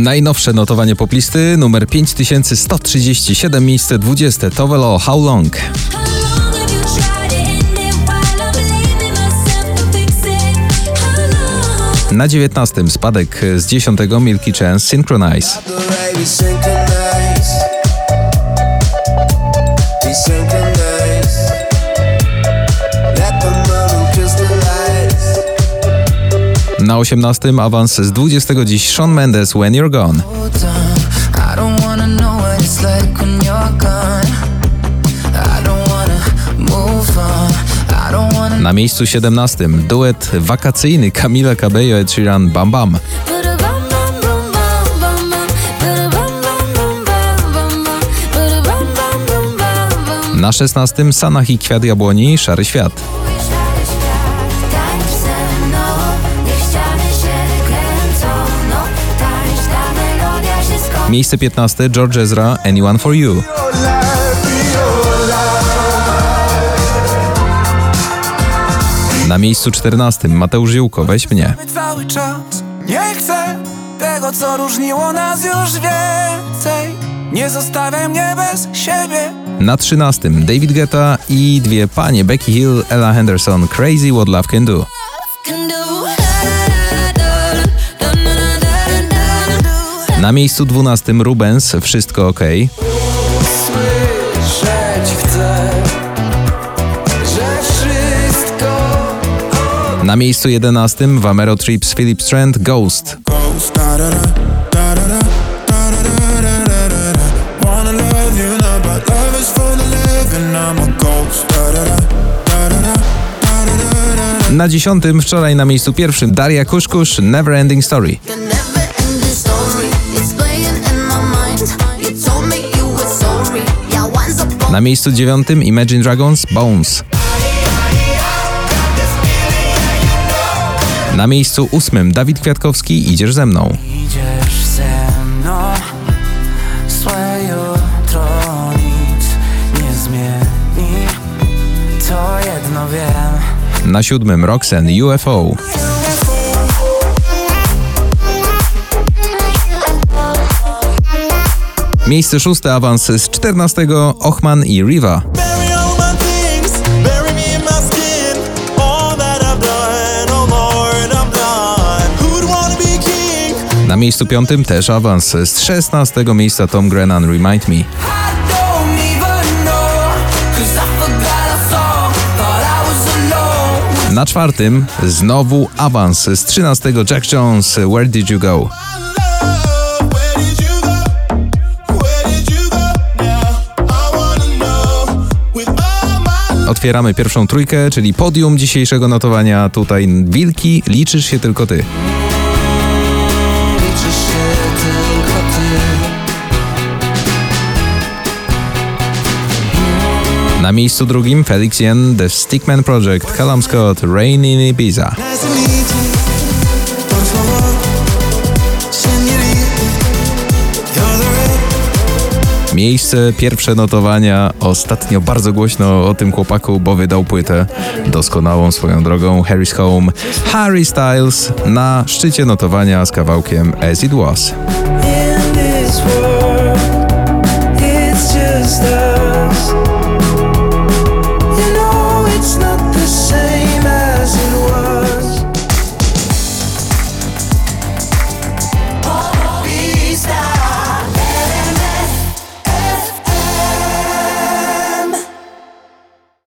Najnowsze notowanie poplisty, numer 5137, miejsce 20, Tovelo, How Long. Na 19 spadek z 10 Milky Chance Synchronize. Na 18 awans z 20 dziś Shawn Mendes When You're Gone. Na miejscu 17 duet wakacyjny Camila Cabello Ed Sheeran Bam Bam. Na 16 Sanach i Kwiat Jabłoni Szary Świat. Miejsce 15 George Ezra Anyone for You. Na miejscu 14 Mateusz Ziółko Weź mnie. Cały czas nie chcę tego, co różniło nas już więcej. Nie zostawiaj mnie bez siebie. Na 13 David Guetta i dwie panie Becky Hill, Ella Henderson Crazy What Love Can Do. Na miejscu 12 Rubens Wszystko OK. Na miejscu 11 Vamero Trips Philip Strand Ghost. Na dziesiątym wczoraj na miejscu pierwszym Daria Kuszkusz Never Ending Story. Na miejscu dziewiątym Imagine Dragons Bones. Na miejscu ósmym Dawid Kwiatkowski Idziesz ze mną. Idziesz ze mną, złe jutro nic nie zmieni. To jedno wiem. Na siódmym Roxen UFO. Miejsce szóste awans z 14 Ochman i Riva. Na miejscu piątym też awans z 16 miejsca Tom Grennan Remind Me. Na czwartym znowu awans z 13 Jack Jones Where Did You Go? Otwieramy pierwszą trójkę, czyli podium dzisiejszego notowania. Tutaj wilki, liczysz się tylko ty. Na miejscu drugim Felix Yen, The Stickman Project, Callum Scott, Rain in Ibiza. Miejsce pierwsze notowania. Ostatnio bardzo głośno o tym chłopaku, bo wydał płytę doskonałą swoją drogą Harry's Home. Harry Styles na szczycie notowania z kawałkiem As It Was.